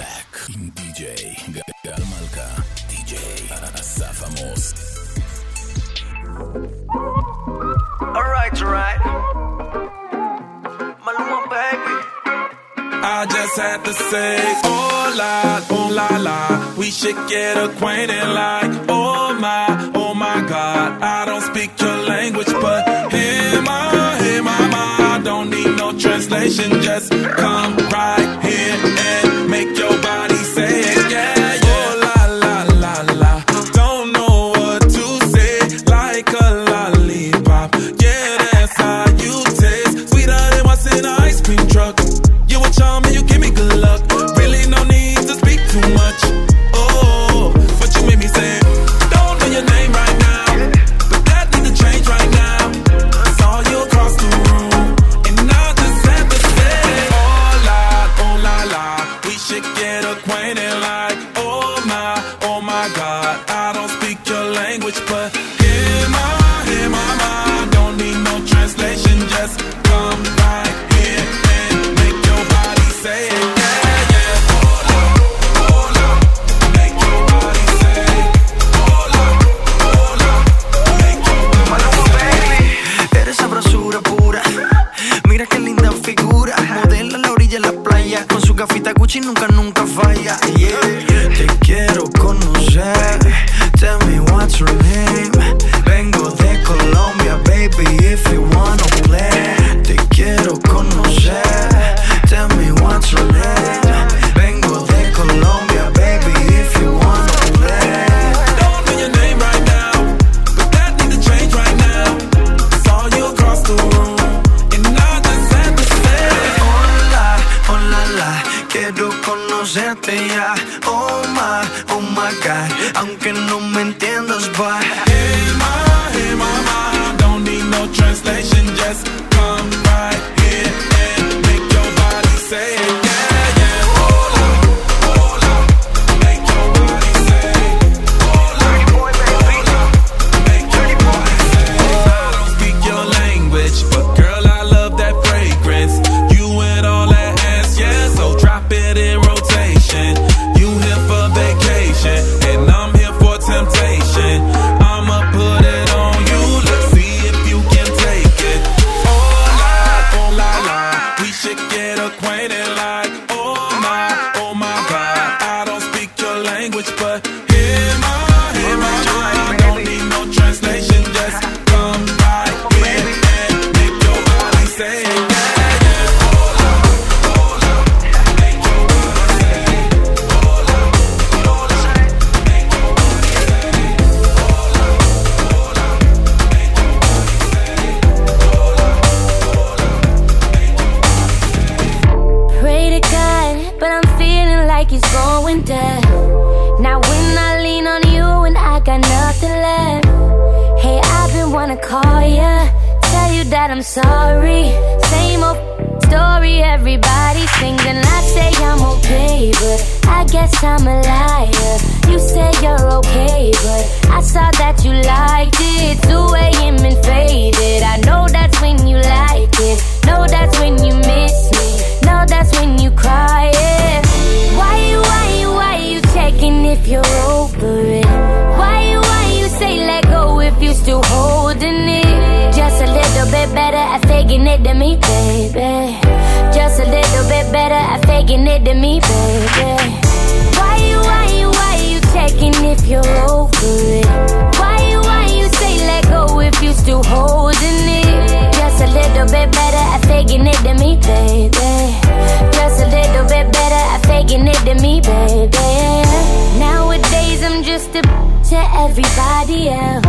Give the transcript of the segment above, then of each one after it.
Black, DJ Gal Malka, DJ Asaf Amos. Alright, alright. Maluma, baby. I just had to say, oh la, oh la la, we should get acquainted like, oh my, oh my God, I don't speak your language, but hey my, hey my, my, I don't need no translation, just come right here baby, call tell you that I'm sorry. Same old story, everybody sings and I say I'm okay, but I guess I'm a liar. You say you're okay, but I saw that you liked it. 2 a.m. and faded. I know that's when you like it. Know that's when you miss me. Know that's when you cry. Yeah. Why why why you checking if you're over it? Why why say let go if you still holding it? Just a little bit better at faking it than me, baby. Just a little bit better at faking it than me, baby. Why you, why you, why you checking if you're over it? Why you, why you say let go if you still holding it? Just a little bit better at faking it than me, baby. Just a little bit better at faking it than me, baby. Nowadays I'm just a to everybody else.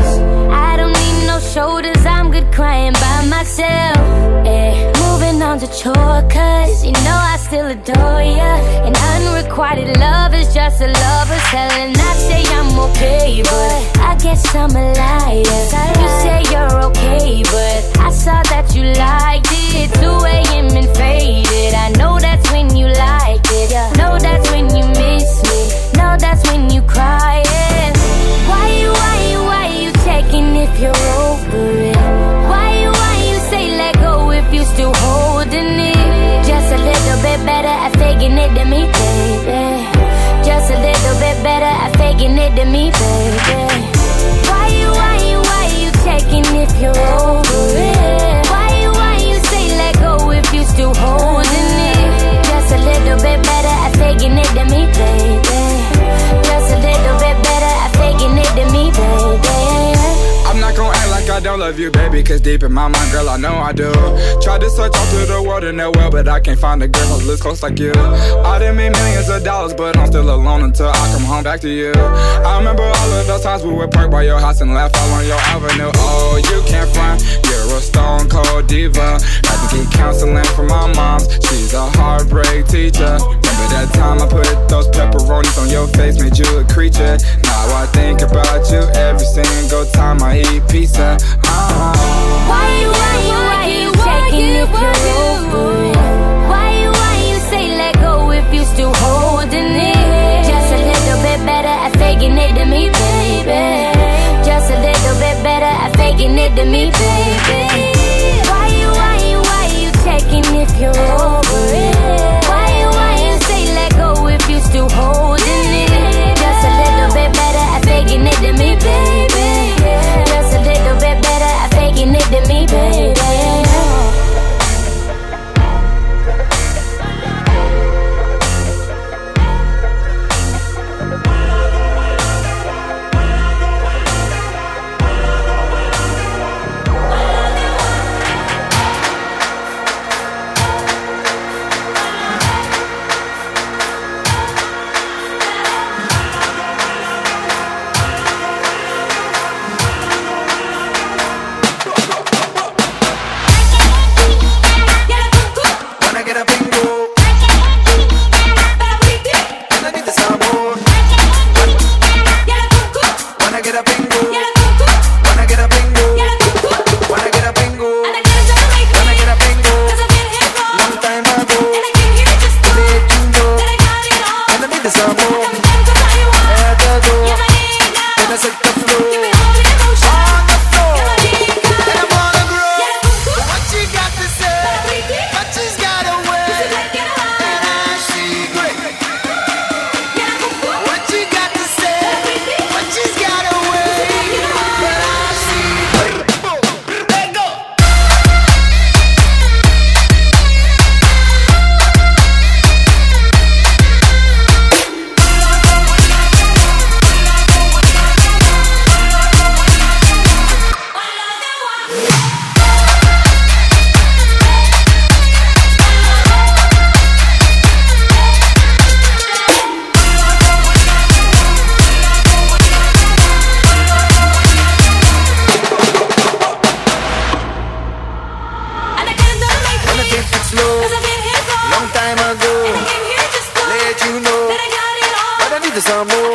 I don't need no shoulders, I'm good crying by myself. Eh, Moving on to chore, cause you know I still adore ya. And unrequited love is just a lover's hell. And I say I'm okay, but I guess I'm a liar. You say you're okay, but I saw that you liked it. 2 a.m. and faded. I know that's when you like it. Know that's when you miss me. Know that's when you cry. yeah. Why you, why you, why you checking if you're over it? Why you, why you say let go if you still holding it? Just a little bit better at faking it than me, baby. Just a little bit better at faking it than me, baby. Why you, why you, why you checking if you're over it? I don't love you, baby. Cause deep in my mind, girl, I know I do. Tried to search all through the world and that but I can't find a girl who looks close like you. I done made millions of dollars, but I'm still alone until I come home back to you. I remember all of those times we would park by your house and laugh all on your avenue. Oh, you can't front, you're a stone cold diva. To get counseling from my mom, she's a heartbreak teacher. Remember that time I put those pepperonis on your face, made you a creature. Now I think about you every single time I eat pizza. Uh-huh. Why you, why you, why you checking if you're over it? Why you, why you say let go if you still holding it? Just a little bit better at faking it than me, baby. Just a little bit better at faking it than me, baby. Checking if But I need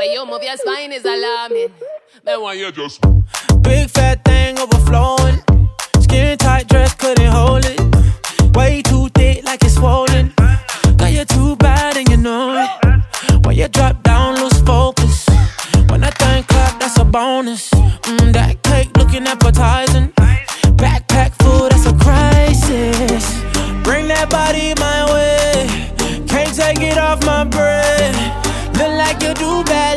When you move your spine is alarming. Man, why you just Big fat thing overflowing. Skin tight dress couldn't hold it. Way too thick like it's swollen. Got you're too bad and you know it. When you drop down, lose focus. When I think clap, that's a bonus. Mm, that cake looking appetizing. Backpack full, that's a crisis. Bring that body my way. Can't take it off my bread. Look like you do ballet.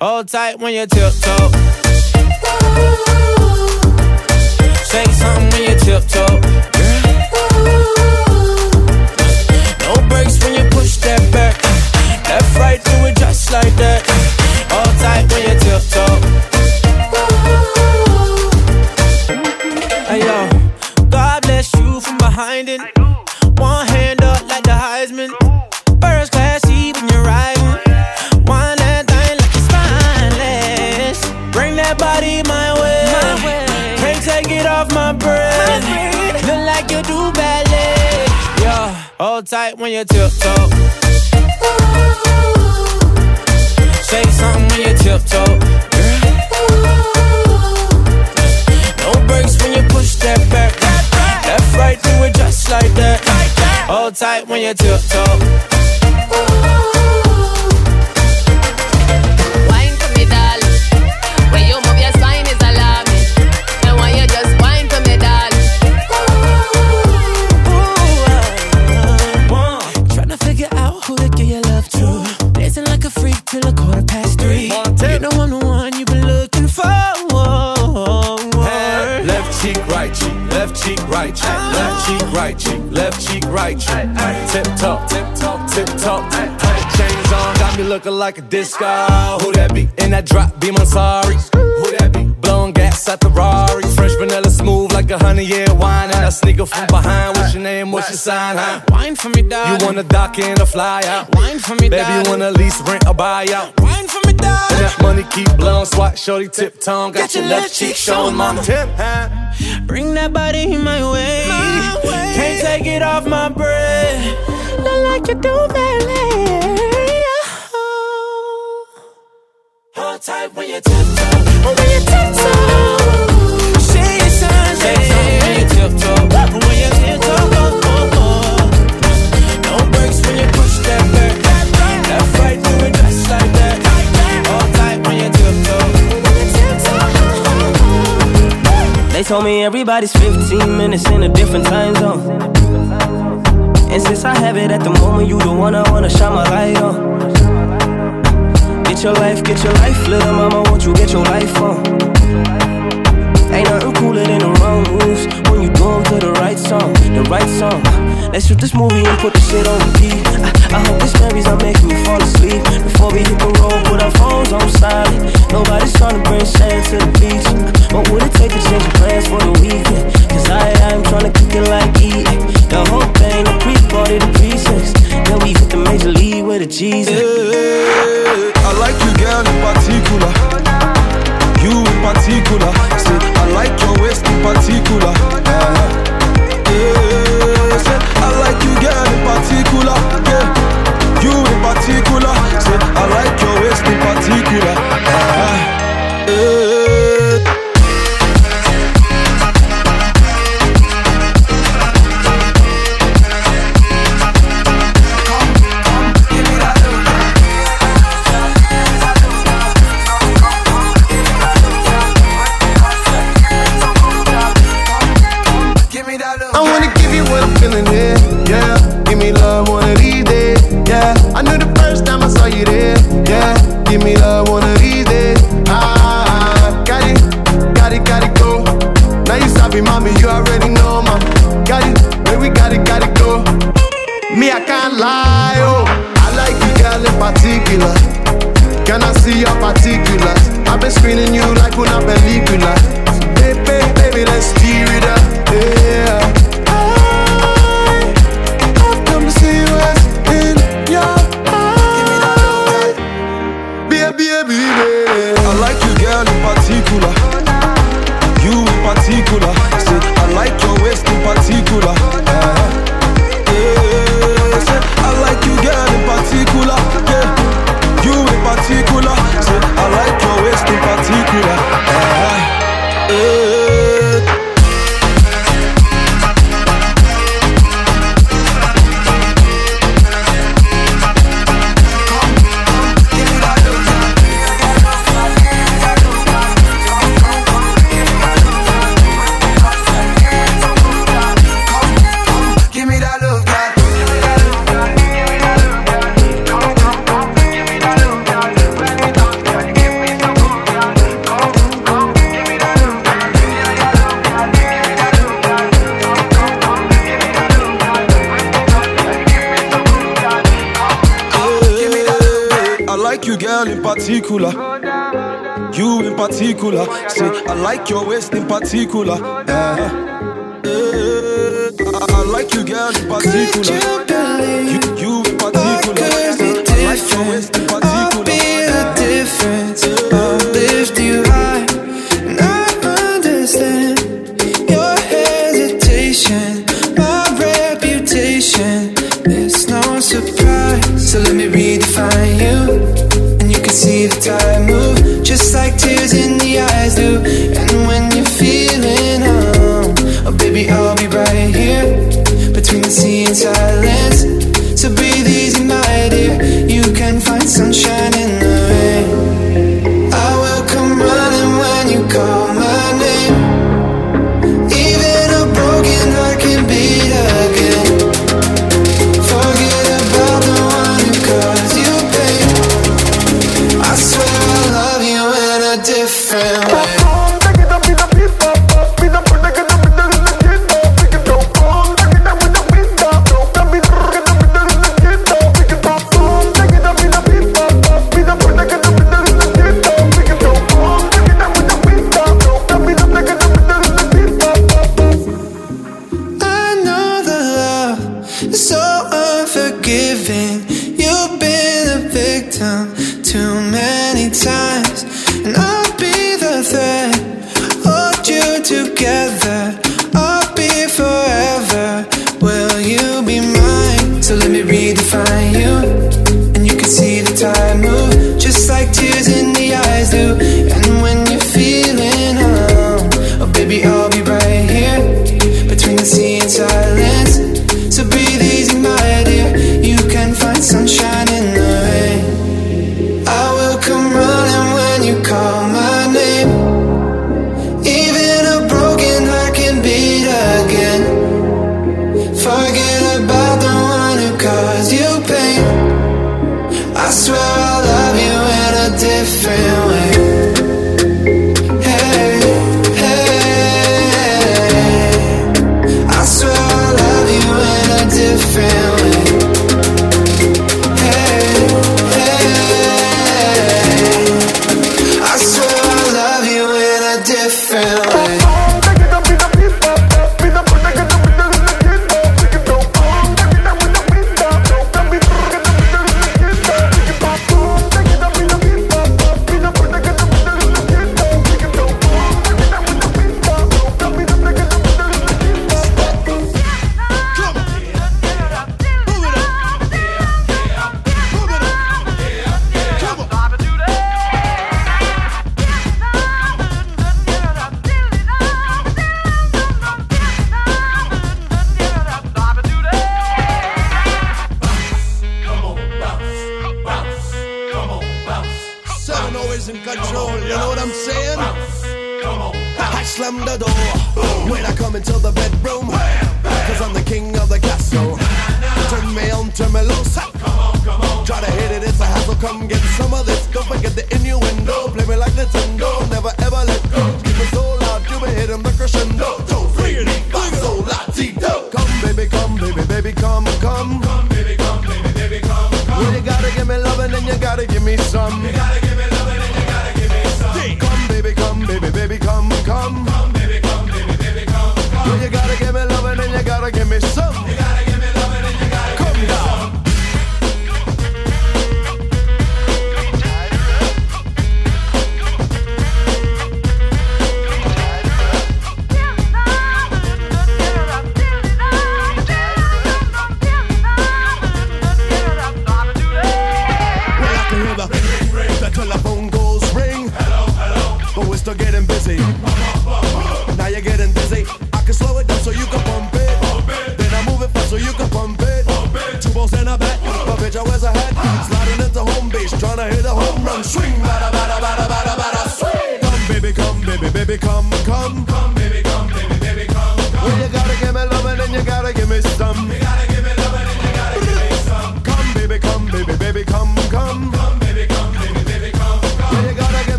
Hold tight when you tiptoe. Say something when you tiptoe. No brakes when you push that back. Left, right, do it just like that. Hold tight when you tiptoe. Hey yo, God bless you from behind it. Tight when you tiptoe. Say something when you tiptoe. No brakes when you push that back. Left, right, do it just like that. Hold tight when you tiptoe. Like a disco. Who that be? In that drop, be my sorry. Who that be? Blowing gas at the Rari. Fresh vanilla smooth like a honey year wine. And I sneak up from behind. What's your name? What's your sign? Huh? Wine for me, darling. You wanna dock in or fly out? Wine for me, Baby, you wanna lease, rent, or buy out? Wine for me, And that money keep blowing, swat, shorty, tip tongue. Got your left cheek showing, mama. Tip, huh? Bring that body in my way. Can't take it off my breath. Look like you do ballet. When you tiptoe. When you tiptoe. When you tiptoe. When you tiptoe. No brakes when you push that it just like that. Tight when you tiptoe. They told me everybody's 15 minutes in a different time zone. And since I have it at the moment, you the one I wanna shine my light on. Get your life, get your life, little mama, won't you get your life on? Ain't nothing cooler than the wrong moves when you do 'em to the right song, the right song. Let's shoot this movie and put the shit on repeat. I, I hope this memories are making me fall asleep. Before we hit the road, put our phones on silent. Nobody's trying to bring sand to the beach. What would it take to change your plans for the weekend? Cause I, I'm trying to kick it like E. The whole thing, the pre-party, the pre-sex. Then we hit the major league with a Jesus. I like you, girl, in particular. You in particular. Say, I like your waist in particular. Uh, yeah, say, I like you, girl, in particular. Yeah, you in particular. Say, I like your waist in particular. your waist in particular. Yeah. Yeah. I, like you, girl, in particular. You, you in particular. Uh-huh. I like your waist in particular. I'll be the uh-huh. difference. I'll lift you high, and I understand your hesitation, my reputation. It's no surprise. So let me redefine you, and you can see the time move, just like tears in.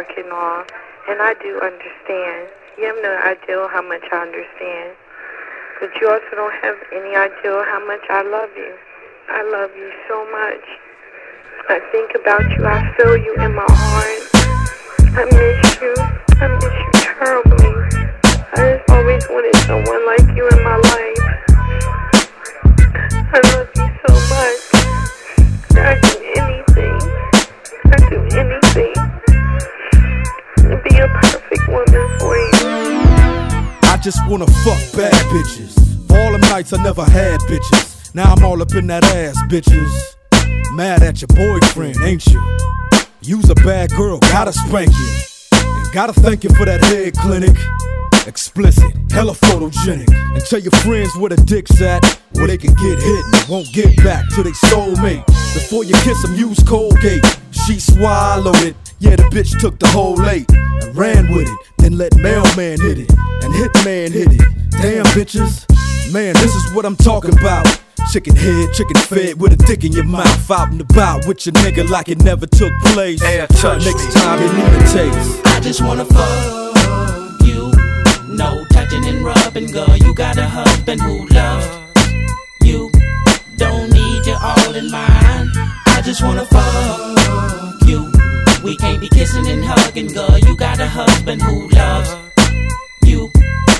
And all, and I do understand. You have no idea how much I understand, but you also don't have any idea how much I love you. I love you so much. I think about you. I feel you in my heart. I miss you. I miss you terribly. I just always wanted someone like you. Just wanna fuck bad bitches. All them nights I never had bitches. Now I'm all up in that ass, bitches. Mad at your boyfriend, ain't you? You's a bad girl, gotta spank you. And gotta thank you for that head clinic. Explicit, hella photogenic. And tell your friends where the dick's at, where they can get hit and won't get back to their soulmate. Before you kiss them, use Colgate. She swallowed it. Yeah, the bitch took the whole eight and ran with it. Then let mailman hit it and hitman hit it. Damn bitches, man, this is what I'm talking about. Chicken head, chicken fed with a dick in your mouth. Out and about with your nigga like it never took place. Next time you need a taste. I just wanna fuck. No touching and rubbing, girl. You got a husband who loves you. Don't need you all in mine. I just wanna fuck you. We can't be kissing and hugging, girl. You got a husband who loves you.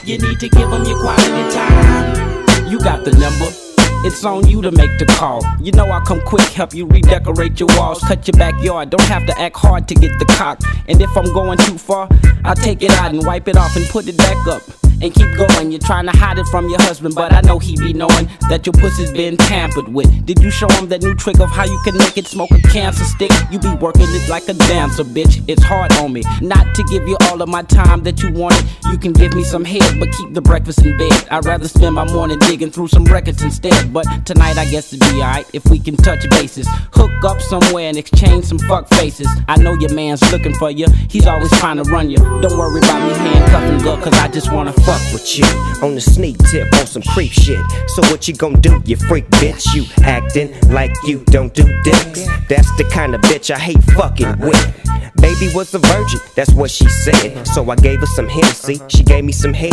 You need to give him your quality time. You got the number. It's on you to make the call. You know I'll come quick, help you redecorate your walls, cut your backyard. Don't have to act hard to get the cock. And if I'm going too far, I'll take it out and wipe it off and put it back up. And keep going, you're trying to hide it from your husband, but I know he be knowing that your pussy's been tampered with. Did you show him that new trick of how you can make it smoke a cancer stick? You be working it like a dancer, bitch. It's hard on me. Not to give you all of my time that you wanted. You can give me some head, but keep the breakfast in bed. I'd rather spend my morning digging through some records instead. But tonight I guess it'd be alright if we can touch bases. Hook up somewhere and exchange some fuck faces. I know your man's looking for you. He's always trying to run you. Don't worry about me handcuffing girl, cause I just wanna fuck with you on the sneak tip on some creep shit. So what you gon' do, you freak bitch? You acting like you don't do dicks. That's the kind of bitch I hate fucking with. Baby was a virgin, that's what she said. So I gave her some Hennessy, she gave me some head.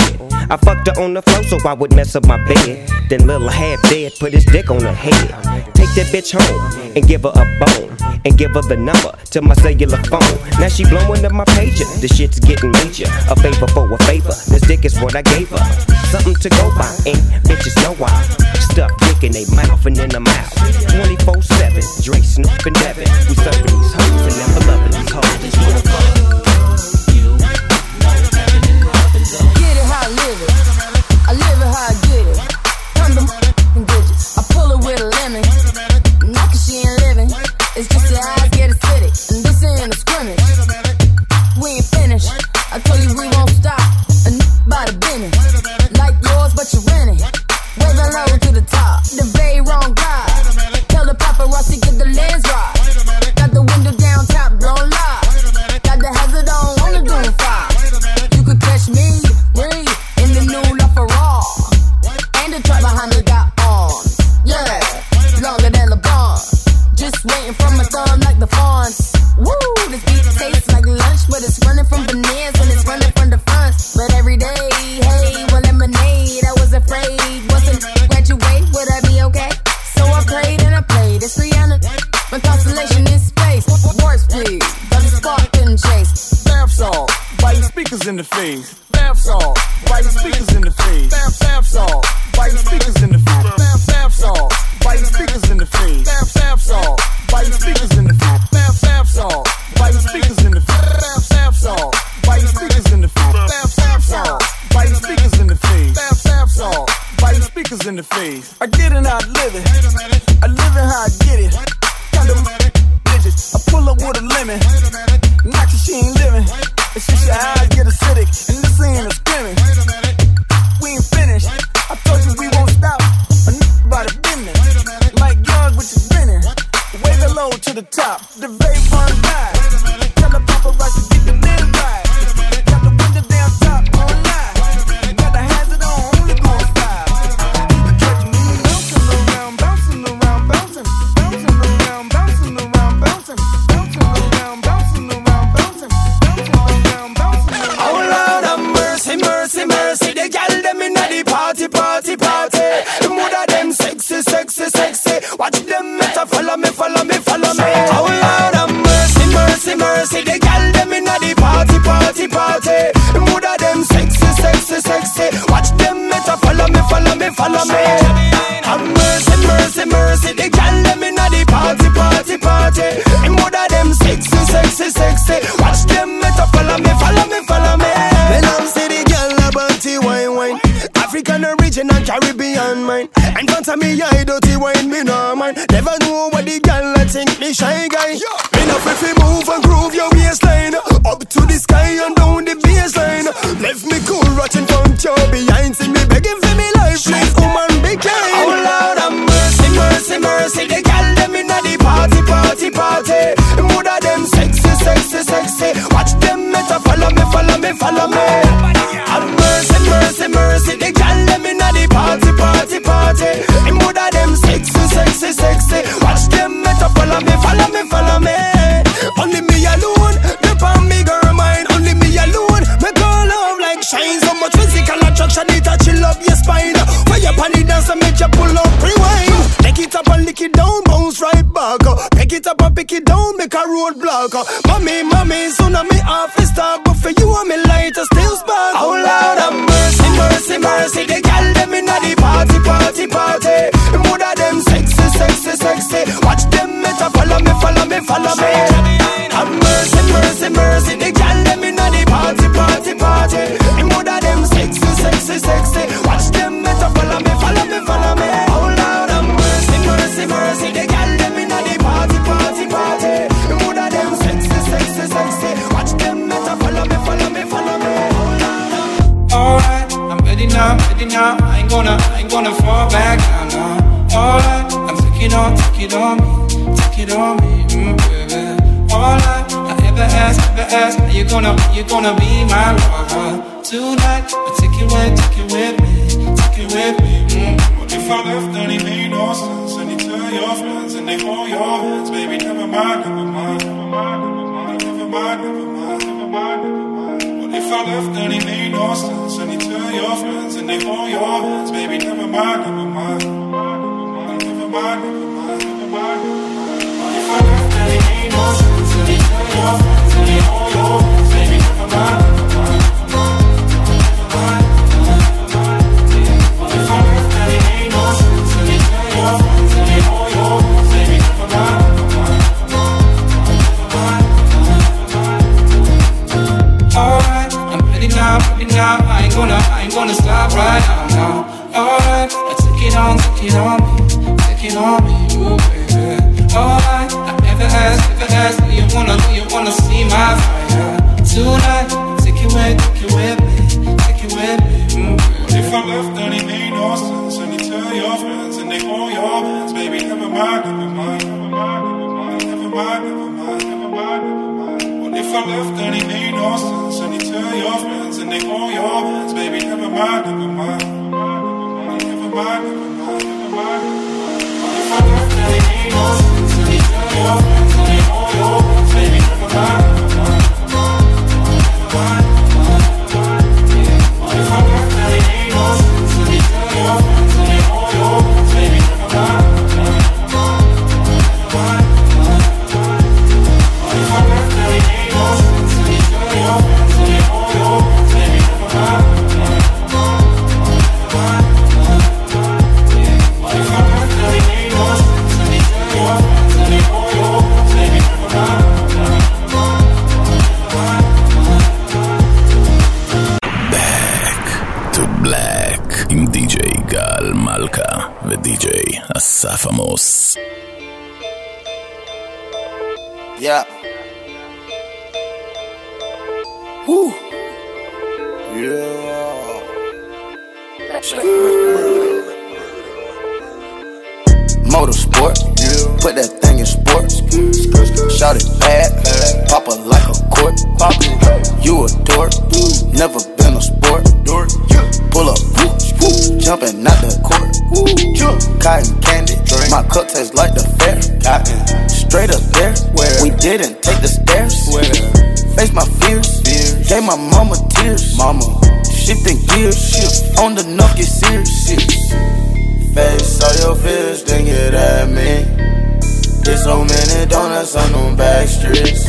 I fucked her on the floor so I would mess up my bed. Then little half dead put his dick on her head. Take that bitch home and give her a bone. And give her the number to my cellular phone. Now she blowing up my pager. The shit's getting major. A favor for a favor. This dick is what I gave her. Something to go by, and bitches know why. Stuff dick in they mouth and in the mouth. 24 7. Dre, Snoop, and Devin. We serving these hoes and never loving these hoes. Get it how I live it. I live it how I get it. Come the f***ing digits. I pull it with a lemon. Not cause she ain't living. It's just the eyes get acidic. Speakers friends and they hold your hands, baby. Never mind, never mind, never mind, never mind, never mind, never mind, never mind. What if I left and it made no sense? And you tell your friends and they hold your hands, baby. Never mind, never mind, never mind, never mind, never mind. What if I left and it made no sense? And you tell your friends and they hold your hands, baby. Never mind. Gonna stop right now, now. Alright, I take it on, take it on me, take it on me, ooh baby. Alright, I ever ask, ever ask, do you wanna, do you wanna see my fire tonight? Yeah. Woo. Yeah. Motorsport. Put that thing in sports. Shout it bad. Pop it like a court. You a dork. Never been a sport. Pull up. Jumping out the court. Cotton candy. My cup tastes like the fair. Cotton. Straight up there. Where? We didn't take the stairs. Where? Face my fears. Gave my mama tears. Mama. Shifting gears. On the knuck, get serious. Face all your fears, then get at me. There's so many donuts on them back streets.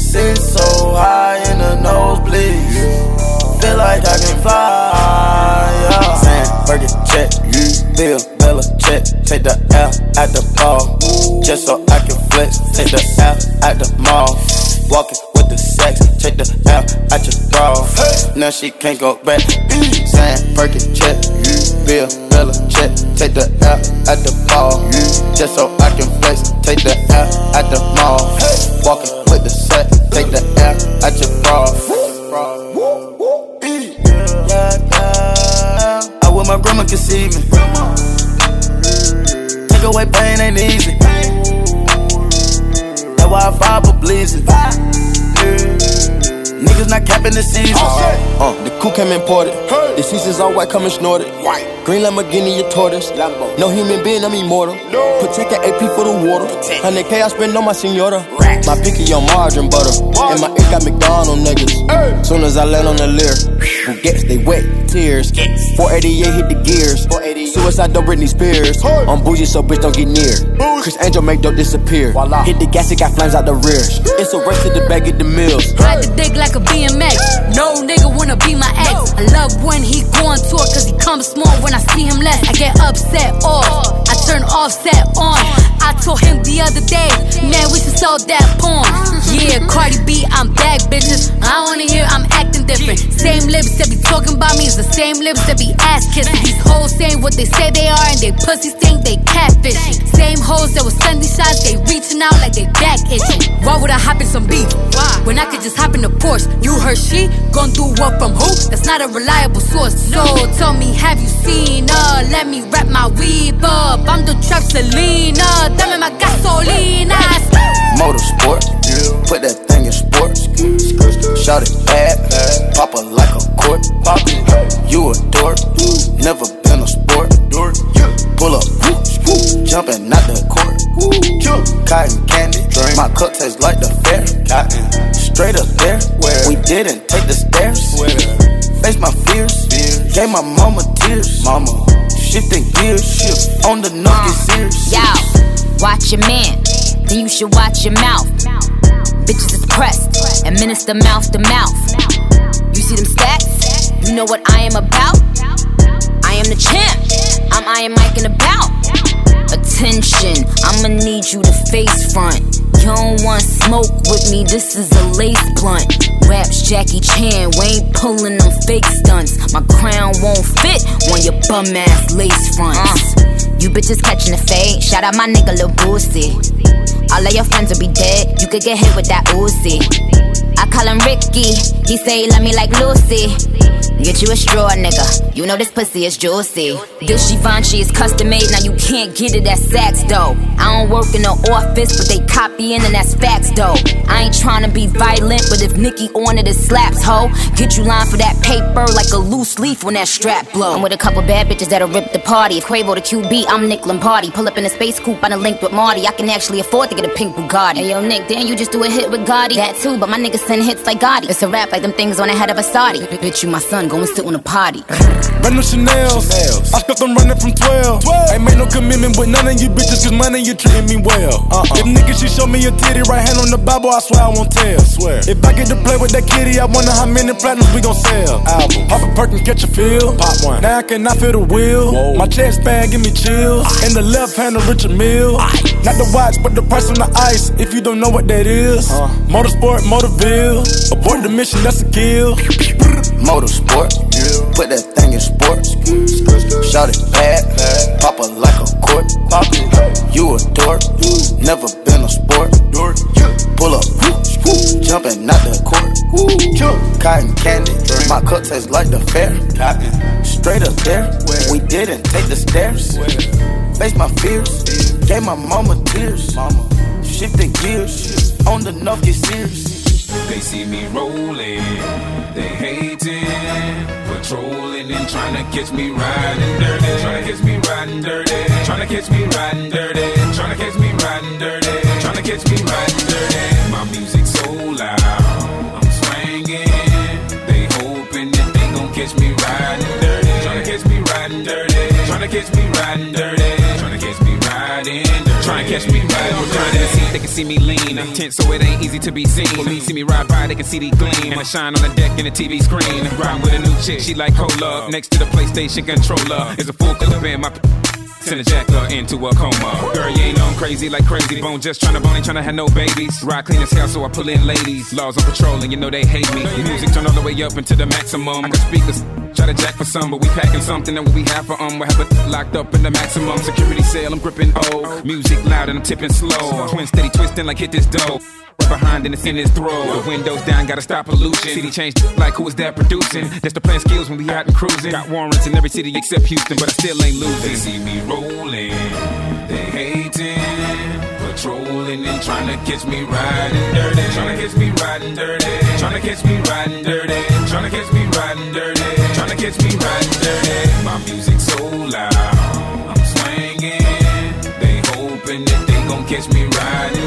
Sit so high in the nosebleeds. Feel like I can fly. Yeah. Saying, Burger check. Bill, Bella check. Take the L at the ball. Just so I can flex. Take the L at the mall. Walking with the sex. Take the L at your bra. now she can't go back. Sam Perkin check, Bill Bella check. Take the L at the ball, just so I can flex. Take the L at the mall, walking with the set. Take the L at your bra. My grandma could see me. Take away pain ain't easy. That's why I fight for blazing. Niggas not capping the season. Uh, the coupe came imported. The seasons all white, coming snorted. White. Green Lamborghini, a tortoise. Lambo. No human being, I'm immortal. No. Protect an AP for the water. 100K I spend on my senora. My picky on margarine butter. And my ink got McDonald niggas. Soon as I land on the Lear, who gets they wet tears. 488 hit the gears. Suicide don't Britney Spears. I'm bougie, so bitch don't get near. Criss Angel make dope disappear. Hit the gas, it got flames out the rear. It's a race to the bag of the mills. Ride the dick like a BMX. No nigga wanna be my ex. I love when he go on tour, cause he comes small when I see him less. I get upset off. I turn offset on. I told him the other day, man, we should sell that porn. Yeah, Cardi B, I'm back, bitches. I wanna hear I'm acting different. Same lips that be talking about me is the same lips that be ass kissing. These hoes saying what they say they are, and they pussies think they catfish. Same hoes that was sending shots, they reaching out like they back itching. Why would I hop in some beef? When I could just hop in a Porsche. You heard she gon' do what from who? That's not a reliable source. So tell me, have you seen her? Let me wrap my weave up. I'm the trap Selena. Dame my gasolina. Motorsport, put that thing in sports. Shout it bad, pop her like a court. You a dork, never been a sport. Pull up, jumping out the court. Cotton candy, my cup tastes like the fair. Straight up there, we didn't take the stairs. Face my fears, gave my mama tears. Mama, shifting gears, shift on the nugget serious. Yo, watch your man, then you should watch your mouth. Bitches is pressed, and administer mouth to mouth. You see them stats? You know what I am about? I am the champ. I'm Iron Mike and about. Attention, I'ma need you to face front. Don't want smoke with me, this is a lace blunt. Raps Jackie Chan, we ain't pulling them fake stunts. My crown won't fit on your bum ass lace fronts. Uh. You bitches catching the fade, shout out my nigga Lil Boosie. All of your friends will be dead, you could get hit with that Uzi. I call him Ricky, he say he love me like Lucy. Get you a straw, nigga. You know this pussy is juicy. This Givenchy is custom made, now you can't get it at Saks though. I don't work in the office, but they copying and that's facts though. I ain't trying to be violent, but if Nicki on it, it slaps, ho. Get you lined for that paper like a loose leaf when that strap blow. I'm with a couple bad bitches that'll rip the party. If Quavo the QB, I'm Nick Lombardi. Pull up in a space coupe, I done linked with Marty. I can actually afford to get a pink Bugatti. Hey yo, Nick, then you just do a hit with Gotti. That too, but my niggas send hits like Gotti. It's a rap like them things on the head of a Saudi. Bitch, you my son, go and sit on a potty. Random Chanel's. I got them running from 12. Ain't made no commitment with none of you bitches, cause money you treating me well. Uh-uh. If niggas she show me a titty, right hand on the Bible, I swear I won't tell. Swear. If I get to play with that kitty, I wonder how many platinums we gon' sell. Album. Pop a perk and catch a feel. Pop one. Now I cannot feel the wheel. My chest bag give me chills. In the left hand of Richard Mille. Not the watch, but the price on the ice. If you don't know what that is. Uh. Motorsport, Motorville. Abort the mission, that's a kill. Motorsport, put that thing in sports. Shout it bad, pop her like a court. You a dork, never been a sport. Pull up, jumping out the court. Cotton candy, my cup tastes like the fair. Straight up there, we didn't take the stairs. Face my fears, gave my mama tears. Shifting gears, on the nuff get serious. They see me rolling, they hating, patrolling and trying to catch me riding dirty, trying to catch me riding dirty, trying to catch me riding dirty, trying to catch me riding dirty, trying to catch me riding dirty. My music so loud, I'm swinging. They hoping that they gon' catch me riding dirty, trying to catch me riding dirty, trying to catch me riding dirty, trying to catch me riding dirty. Trying to catch me riding, seat, they can see me lean. I'm Tense, so it ain't easy to be seen. Police see me ride by, they can see the gleam. I shine on the deck in the TV screen. Riding with a new chick, she like cola. Next to the PlayStation controller is a full clip in my Send a jacker into a coma. Girl, you ain't on crazy like Krayzie Bone. Just tryna bone, ain't tryna have no babies. Ride clean as hell, so I pull in ladies. Laws on patrol, and you know they hate me. The Music turn all the way up into the maximum. I speakers. Try to jack for some, but we packing something that we have for um. We have it locked up in the maximum security cell. I'm gripping O. Music loud and I'm tipping slow. Twin steady twisting like hit this dough. Right behind and it's in his throat. The windows down, gotta stop pollution. City changed like who is that producing? That's the plan skills when we out and cruising. Got warrants in every city except Houston, but I still ain't losing. They see me rolling, they hating, patrolling and trying to catch me riding dirty. Trying to catch me riding dirty. Trying to catch me riding dirty. Trying to catch me riding dirty. Trying to catch me riding dirty. My music so loud, I'm swinging. They hoping that they gon' catch me riding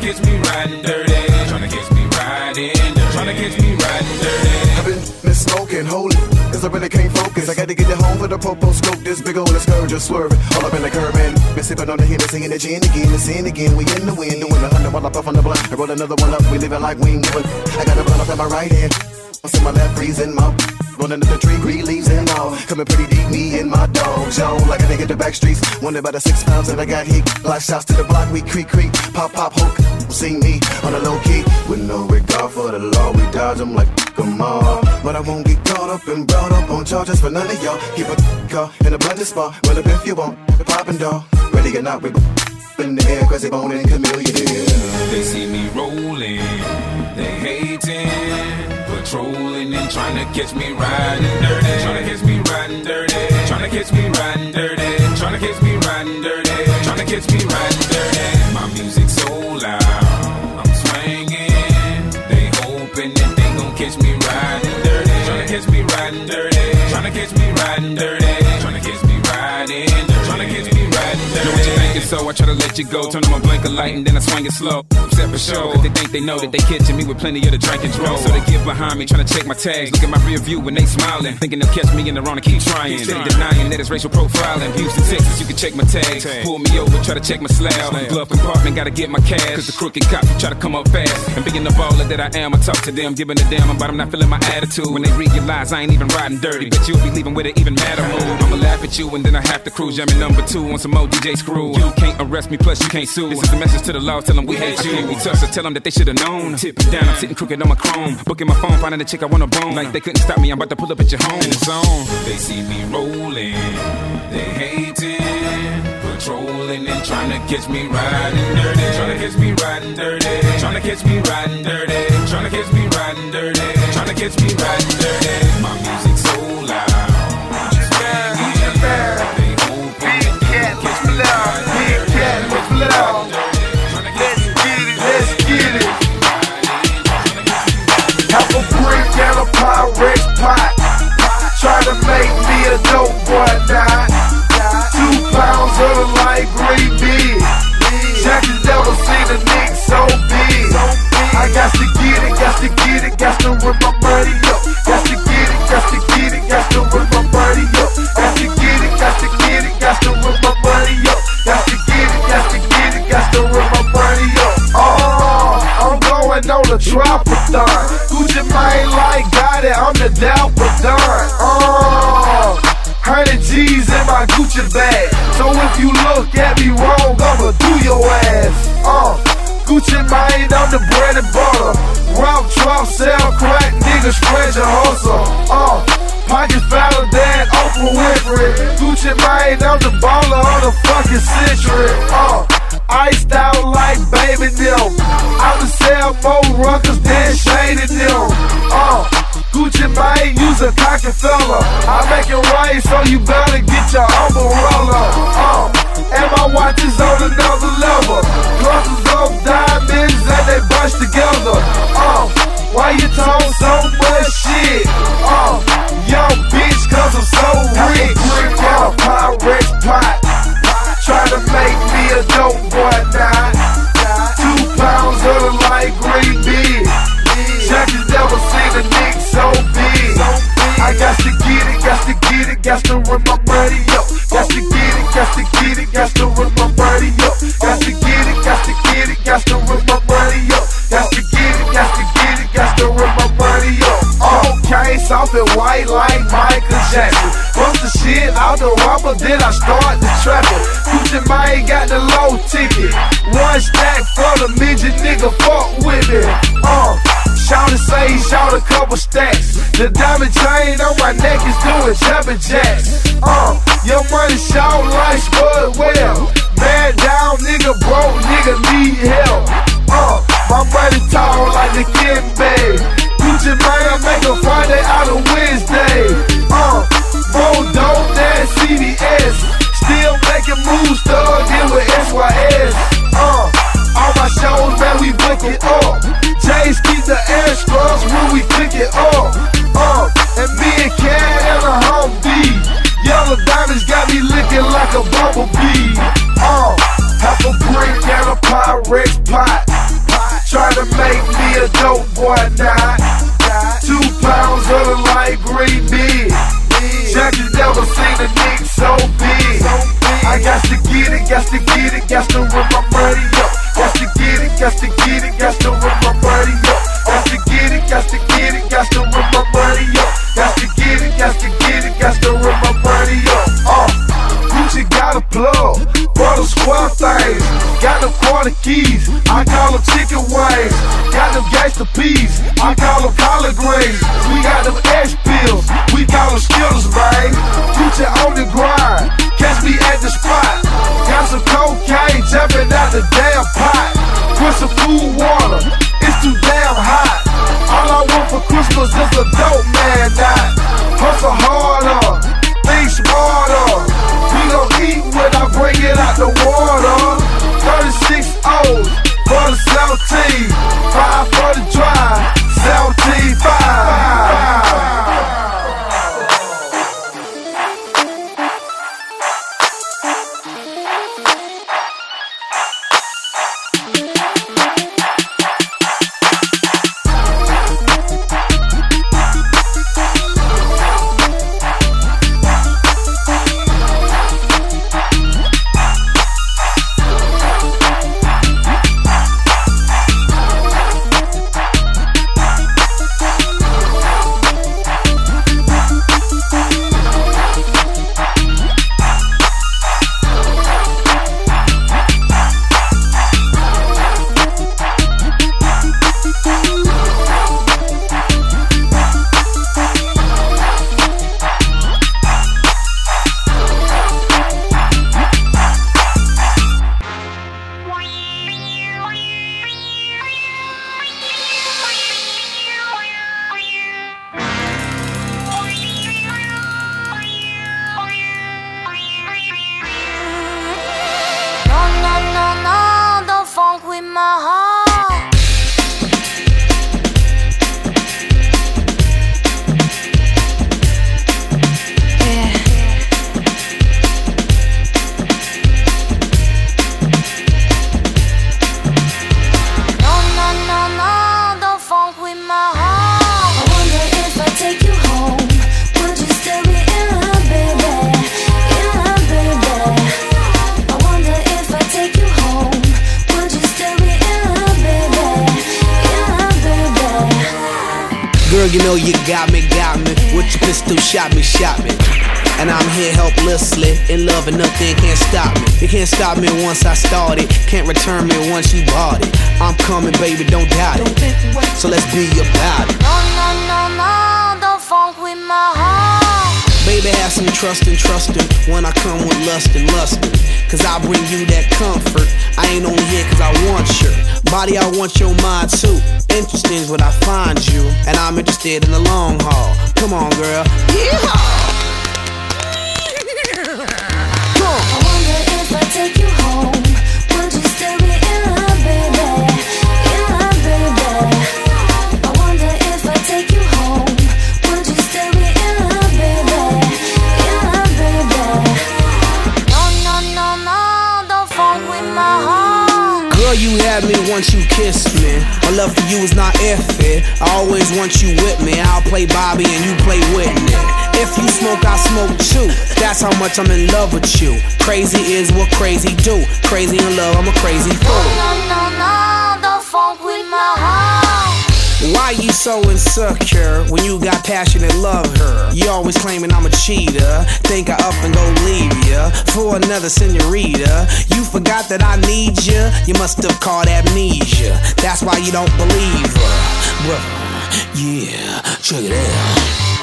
to catch me riding dirty. Trying to catch me riding dirty. Trying to catch me riding dirty. I've been miss smoking, holy. Cause I really can't focus. I got to get it home for the popo scope. This big old scourge just swerving. All up in the curb and been sipping on the Hennessy singing the gin again and sin again. We in the wind, doing a hundred while I puff on the blunt. I roll another one up, we living like we ain't. I got a blunt up in my right hand. What's in my left, freezing my Rolling up the tree, green leaves and all. Coming pretty deep, me and my dog. Yo, like a nigga the back streets. Wonder about the six pounds that I got heat. Block shots to the block, we creak, creak. Pop, pop, hook. See me on the low key. With no regard for the law, we dodge them like come on. But I won't get caught up and brought up on charges for none of y'all. Keep a car in a blended spot. Well, up if you want, the poppin' dog. Ready or not, we in the air, they bone and chameleon. They see me rolling, they hating, patrolling and trying to catch me riding dirty. Trying to catch me riding dirty. Trying to catch me riding dirty. Trying to catch me riding dirty. Trying to catch me riding dirty. My music so loud, I'm swinging. They hoping that they gon' catch me riding dirty. Trying to catch me riding dirty. Trying to catch me riding dirty. Trying to catch me riding dirty. Trying to catch me riding dirty. Know what you thinking, so I try let you go. Turn on my blinker light and then I swing it slow. Set for show. They think they know that they catching me with plenty of the drink and. So they get behind me, trying to check my tags. Look at my rear view when they smiling. Thinking they'll catch me in the wrong and keep trying. Steady denying that it's racial profiling. Houston, Texas, you can check my tags. Pull me over, try to check my slab. Glove compartment, gotta get my cash. Cause the crooked cop try to come up fast. And being the baller that I am, I talk to them, giving a damn about I'm not feeling my attitude. When they realize I ain't even riding dirty, but you'll be leaving with an even madder mood. I'ma laugh at you and then I have to cruise. Jamming number two on some more DJ screw. You can't arrest me, plus you can't sue. This is a message to the law, tell them we hate you. We tough, so tell them that they should've known. Tip it down, I'm sitting crooked on my chrome. Booking my phone, finding a chick I wanna bone. Like they couldn't stop me, I'm about to pull up at your home. In the zone. They see me rolling, they hating, patrolling and trying to catch me riding dirty. Trying to catch me riding dirty. Trying to catch me riding dirty. Trying to catch me riding dirty. Trying to catch me riding dirty. My music Pyrex pot. Try to make me a dope boy now. Two pounds of the light green beer. Jack never seen a nigga so big. I got to get it, got to get it, got to rip my money up. Got to get it, got to get it, the bread and butter. Rock, drop, sell crack, niggas spread your hustle. Uh, pockets fatter than Oprah Winfrey. Gucci Mane, I'm the baller of the fucking century. Uh, iced out like baby them. I would sell more ruckers than Shane and them. Uh, Gucci Mane, use a cocky fella. I make it rain, so you better get your umbrella. Uh, and my watch is on another level. Of diamonds and they bunch together. Uh, why you talk so much shit? Uh, young bitch, cause I'm so rich. A Pyrex pot. Try to make me a dope boy now. Two pounds of the light green beer. Jack has never seen a nigga so big. I got to get it, got to get it, got to run my and white like Michael Jackson. Bust the shit out the rapper, then I start the trapper. Gucci Mane got the low ticket. One stack for the midget nigga, fuck with it. Uh. Shout to say he shot a couple stacks. The diamond chain on my neck is doing jumping jacks. You know you got me, got me. With your pistol, shot me, shot me. And I'm here helplessly, in love and nothing can't stop me. You can't stop me once I started, can't return me once you bought it. I'm coming, baby, don't doubt it. So let's be about it. No, no, no, no, don't funk with my heart. Baby, have some trust and trusting when I come with lust and lusting. Cause I bring you that comfort. I ain't only here cause I want your body, I want your mind too. Interesting is what I find you, and I'm interested in the long haul. Come on, girl. Yeehaw! You had me once you kissed me. My love for you is not if it. I always want you with me. I'll play Bobby and you play Whitney. If you smoke, I smoke too. That's how much I'm in love with you. Crazy is what crazy do. Crazy in love, I'm a crazy fool. No, no, no, don't funk with my heart. Why you so insecure when you got passion and love her? You always claiming I'm a cheater. Think I up and go leave ya for another senorita. You forgot that I need ya. You must have caught amnesia. That's why you don't believe her. Brother, yeah, check it out.